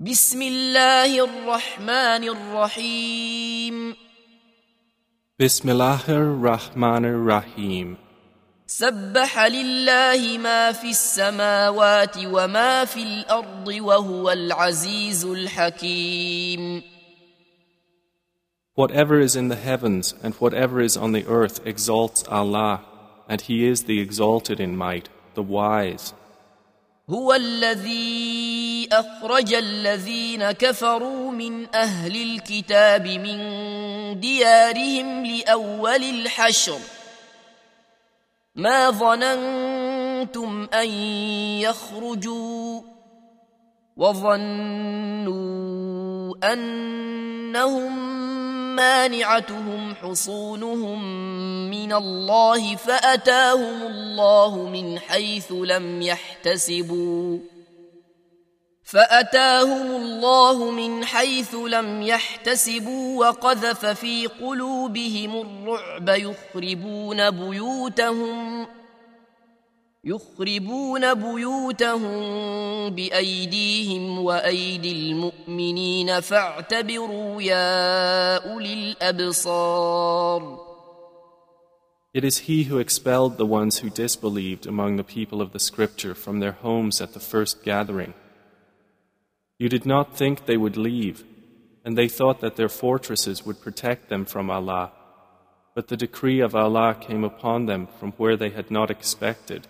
بسم الله الرحمن الرحيم Bismillahir Rahmanir Rahim. سبح لله ما في السماوات وما في الارض وهو العزيز الحكيم Whatever is in the heavens and whatever is on the earth exalts Allah, and He is the exalted in might, the wise. هو الذي أخرج الذين كفروا من أهل الكتاب من ديارهم لأول الحشر. ما ظننتم أن يخرجوا وظنوا أنهم مانعتهم حصونهم من الله فأتاهم الله من حيث لم يحتسبوا. فأتاهم الله من حيث لم يحتسبوا وقذف في قلوبهم الرعب يخربون بيوتهم. يخربون بيوتهم بايديهم وايدي المؤمنين فاعتبروا يا اولي الابصار It is He who expelled the ones who disbelieved among the people of the Scripture from their homes at the first gathering. You did not think they would leave, and they thought that their fortresses would protect them from Allah. But the decree of Allah came upon them from where they had not expected,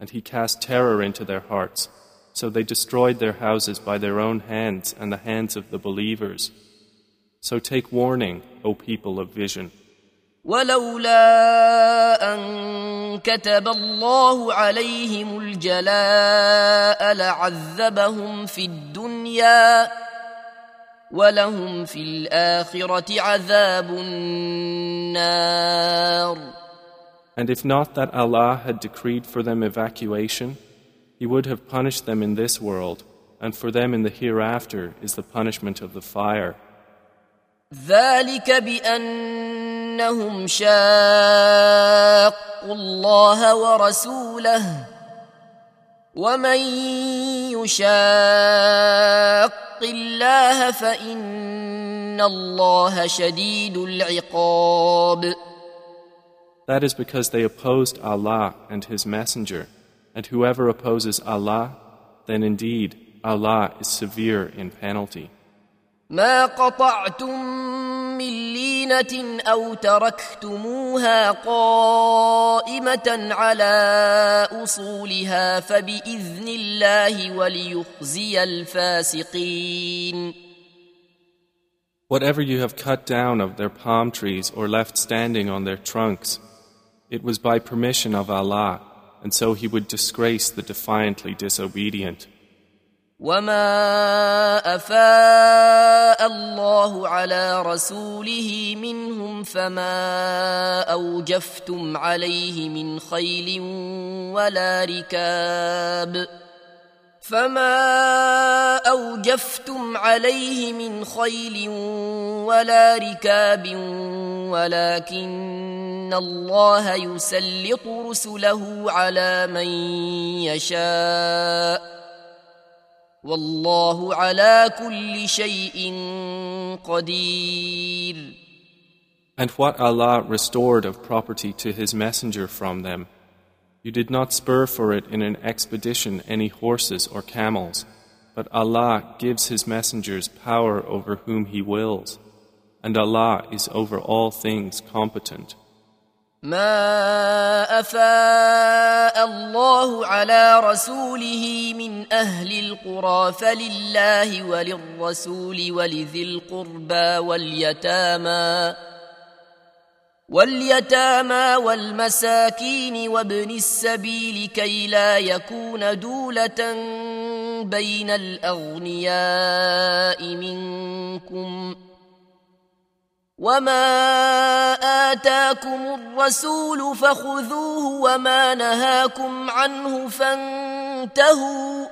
and He cast terror into their hearts, so they destroyed their houses by their own hands and the hands of the believers. So take warning, O people of vision. ولولا ان كتب الله عليهم الجلاء لعذبهم في الدنيا ولهم في الاخره عذاب النار And if not that Allah had decreed for them evacuation, He would have punished them in this world, and for them in the hereafter is the punishment of the fire. ذلك بانهم شاقوا الله ورسوله ومن يشاق الله فان الله شديد العقاب That is because they opposed Allah and His Messenger, and whoever opposes Allah, then indeed Allah is severe in penalty. ما قطعتم من لينة أو تركتموها قائمة على أصولها فبإذن الله وليخزي الفاسقين Whatever you have cut down of their palm trees or left standing on their trunks, it was by permission of Allah, and so He would disgrace the defiantly disobedient. وما أفاء الله على رسوله منهم فما أوجفتم عليه من خيل ولا ركاب فما أوجفتم عليه من خيل ولا ركاب ولكن الله يسلط رسله على من يشاء والله على كل شيء قدير And what Allah restored of property to His Messenger from them, you did not spur for it in an expedition any horses or camels, but Allah gives His messengers power over whom He wills, and Allah is over all things competent. ما افاء الله على رسوله من أهل القرى فلله وللرسول ولذي القربى واليتامى واليتامى والمساكين وابن السبيل كي لا يكون دوله بين الاغنياء منكم وما آتاكم الرسول فخذوه وما نهاكم عنه فانتهوا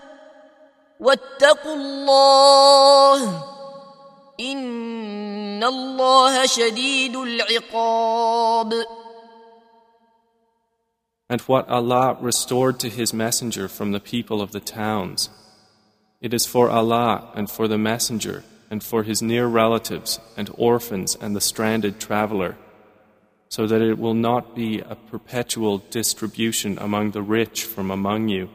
واتقوا الله إن الله شديد العقاب and what Allah restored to His Messenger from the people of the towns. It is for Allah and for the Messenger and for his near relatives and orphans and the stranded traveler, so that it will not be a perpetual distribution among the rich from among you.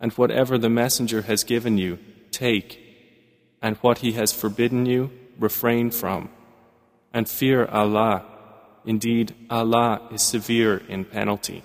And whatever the Messenger has given you, take, and what he has forbidden you, refrain from. And fear Allah. Indeed, Allah is severe in penalty.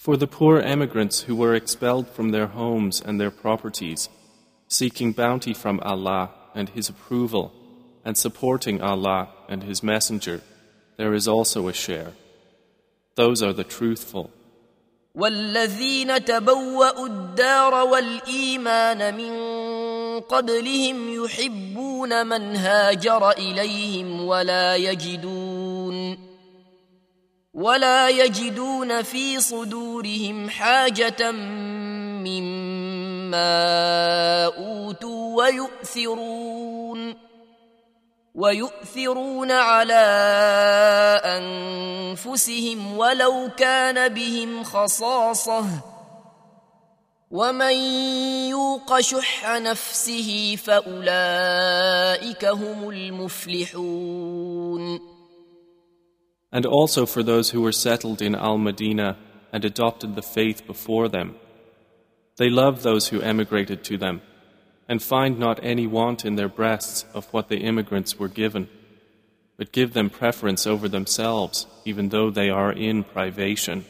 For the poor emigrants who were expelled from their homes and their properties, seeking bounty from Allah and His approval, and supporting Allah and His Messenger, there is also a share. Those are the truthful. والذين تبوأوا الدار والإيمان من قبلهم يحبون من هاجر إليهم ولا يجدون ولا يجدون في صدورهم حاجة مما أوتوا ويؤثرون ويؤثرون على أنفسهم ولو كان بهم خصاصة ومن يوق شح نفسه فأولئك هم المفلحون and also for those who were settled in Al Madinah and adopted the faith before them. They love those who emigrated to them, and find not any want in their breasts of what the immigrants were given, but give them preference over themselves, even though they are in privation.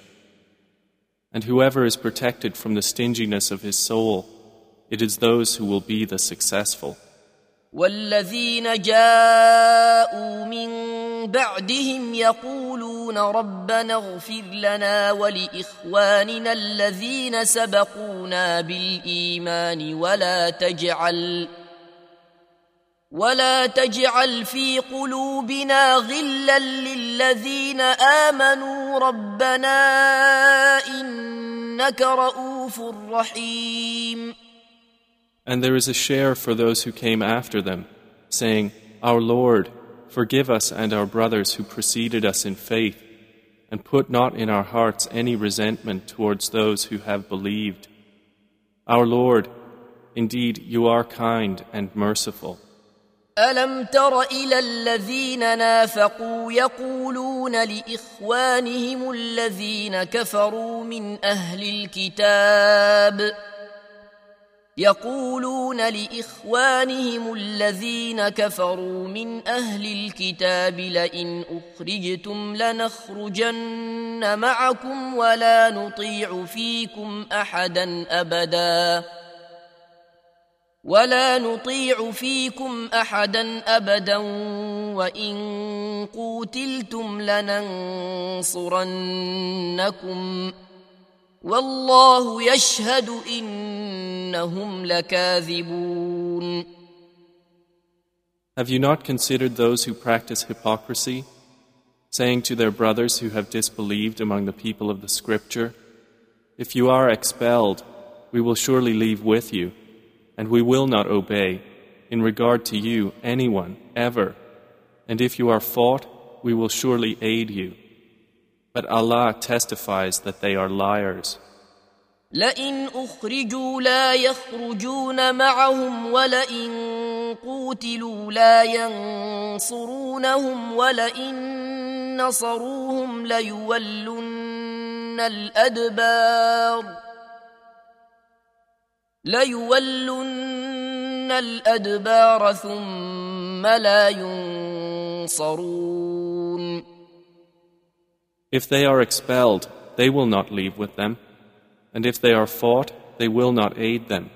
And whoever is protected from the stinginess of his soul, it is those who will be the successful. والذين جاءوا من بعدهم يقولون ربنا اغفر لنا ولإخواننا الذين سبقونا بالإيمان ولا تجعل ولا تجعل في قلوبنا غلا للذين آمنوا ربنا إنك رؤوف رحيم. And there is a share for those who came after them, saying, Our Lord, forgive us and our brothers who preceded us in faith, and put not in our hearts any resentment towards those who have believed. Our Lord, indeed you are kind and merciful. ألم تر إلى الذين نافقوا يقولون لإخوانهم الذين كفروا من أهل الكتاب ؟ يقولون لإخوانهم الذين كفروا من أهل الكتاب لئن أخرجتم لنخرجن معكم ولا نطيع فيكم أحدا أبدا. ولا نطيع فيكم أحدا أبدا وإن قوتلتم لننصرنكم. والله يشهد إنهم لكاذبون Have you not considered those who practice hypocrisy, saying to their brothers who have disbelieved among the people of the Scripture, If you are expelled, we will surely leave with you, and we will not obey, in regard to you, anyone, ever. And if you are fought, we will surely aid you. But Allah testifies that they are liars. لئن أخرجوا لا يخرجون معهم ولئن قوتلوا لا ينصرونهم ولئن نصروهم ليولن الأدبار ليولن الأدبار ثم لا ينصرون If they are expelled, they will not leave with them. And if they are fought, they will not aid them.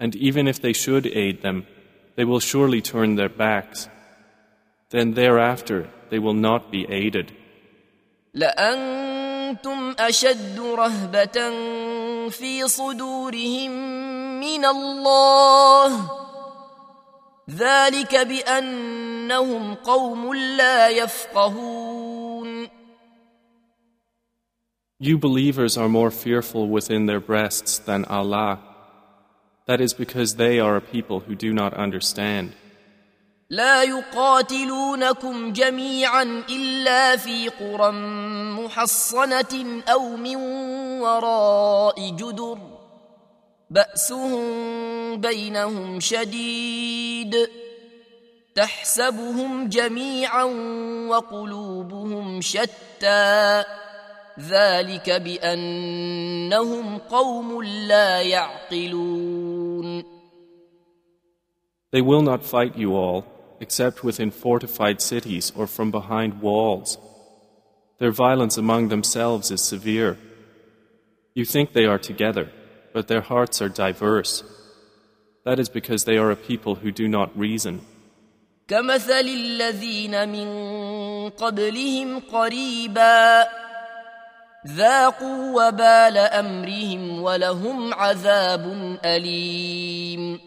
And even if they should aid them, they will surely turn their backs. Then thereafter they will not be aided. لأنتم أشد رهبة في صدورهم من الله ذلك بانهم قوم لا يفقهون You believers are more fearful within their breasts than Allah. That is because they are a people who do not understand. لا يقاتلونكم جميعا الا في قرى محصنه او من وراء جدر باسهم بينهم شديد تحسبهم جميعا وقلوبهم شتى ذلك بانهم قوم لا يعقلون They will not fight you all, except within fortified cities or from behind walls. Their violence among themselves is severe. You think they are together, but their hearts are diverse. That is because they are a people who do not reason. كمثل الذين من قبلهم قريبا ذاقوا وبال امرهم ولهم عذاب اليم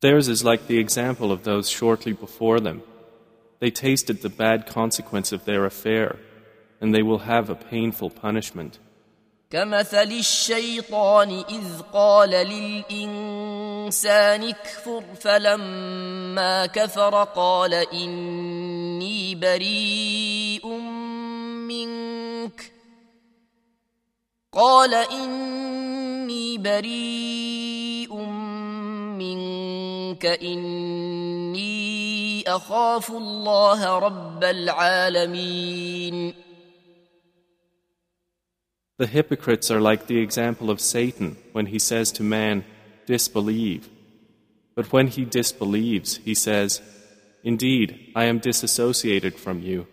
Theirs is like the example of those shortly before them. They tasted the bad consequence of their affair, and they will have a painful punishment. كمثل الشيطان اذ قال للانسان اكفر فلما كفر قال اني بريء منك قال اني بريء منك اني اخاف الله رب العالمين The hypocrites are like the example of Satan when he says to man, Disbelieve. But when he disbelieves, he says, Indeed, I am disassociated from you.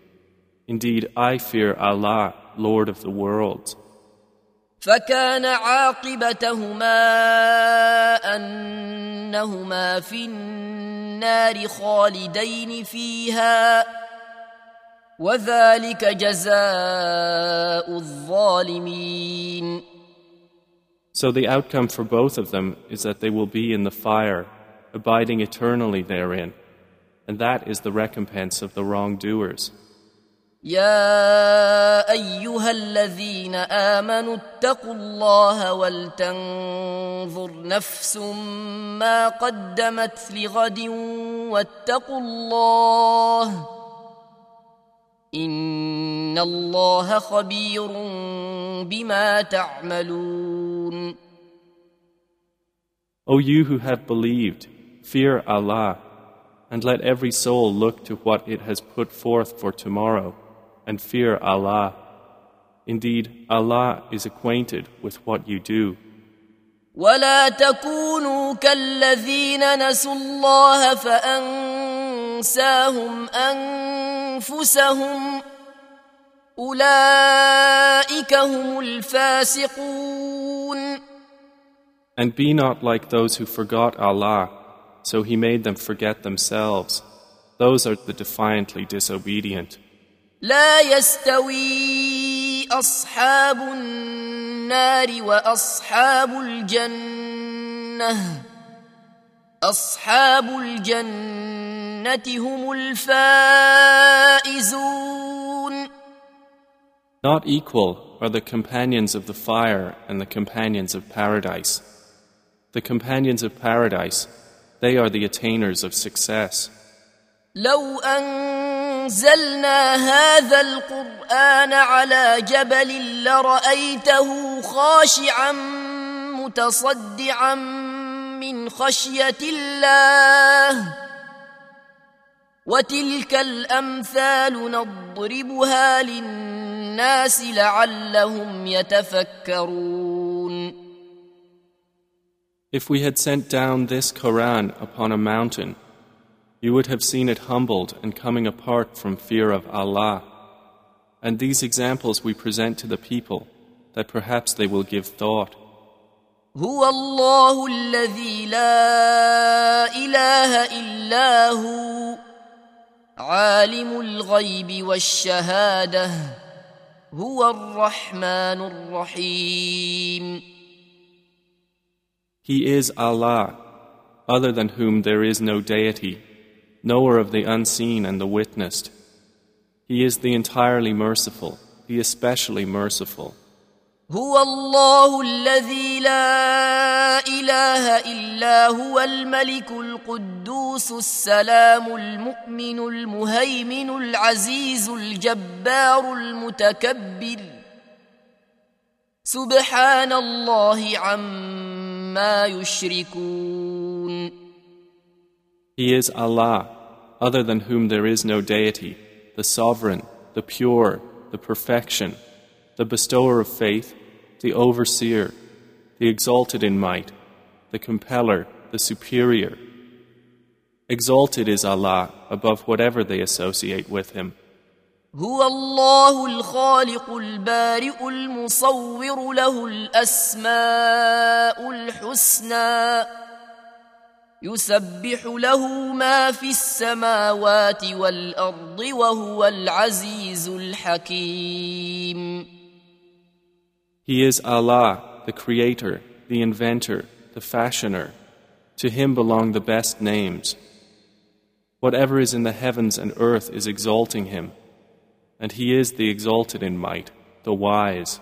Indeed, I fear Allah, Lord of the worlds. فكان عاقبتهما انهما في النار خالدين فيها وذلك جزاء الظالمين So the outcome for both of them is that they will be in the fire, abiding eternally therein. And that is the recompense of the wrongdoers. يا ايها الذين امنوا اتقوا الله ولتنظر نفس ما قدمت لغد واتقوا الله ان الله خبير بما تعملون O you who have believed, fear Allah, and let every soul look to what it has put forth for tomorrow, and fear Allah. Indeed, Allah is acquainted with what you do. ولا تكونوا كالذين نسوا الله فانساهم انفسهم اولئك هم الفاسقون And be not like those who forgot Allah, so He made them forget themselves. Those are the defiantly disobedient. لا يستوي اصحاب النار واصحاب الجنه اصحاب الجنه هم الفائزون Not equal are the companions of the fire and the companions of paradise. The companions of paradise, they are the attainers of success. لو أنزلنا هذا القرآن على جبل لرأيته خاشعا متصدعا من خشية الله. وتلك الأمثال نضربها للناس لعلهم يتفكرون. If we had sent down this Quran upon a mountain, you would have seen it humbled and coming apart from fear of Allah. And these examples we present to the people, that perhaps they will give thought. هو الله الذي لا اله الا هو عالم الغيب والشهاده هو الرحمن الرحيم He is Allah, other than whom there is no deity, knower of the unseen and the witnessed. He is the entirely merciful, the especially merciful. هو الله الذي لا اله الا هو الملك القدوس السلام المؤمن المهيمن العزيز الجبار المتكبر سبحان الله عما يشركون He is Allah, other than whom there is no deity, the sovereign, the pure, the perfection, the bestower of faith, the overseer, the exalted in might, the compeller, the superior. Exalted is Allah above whatever they associate with Him. هو الله الخالق البارئ المصور له الاسماء الحسنى يسبح له ما في السماوات والارض وهو العزيز الحكيم He is Allah, the Creator, the Inventor, the Fashioner. To Him belong the best names. Whatever is in the heavens and earth is exalting Him, and He is the exalted in might, the wise.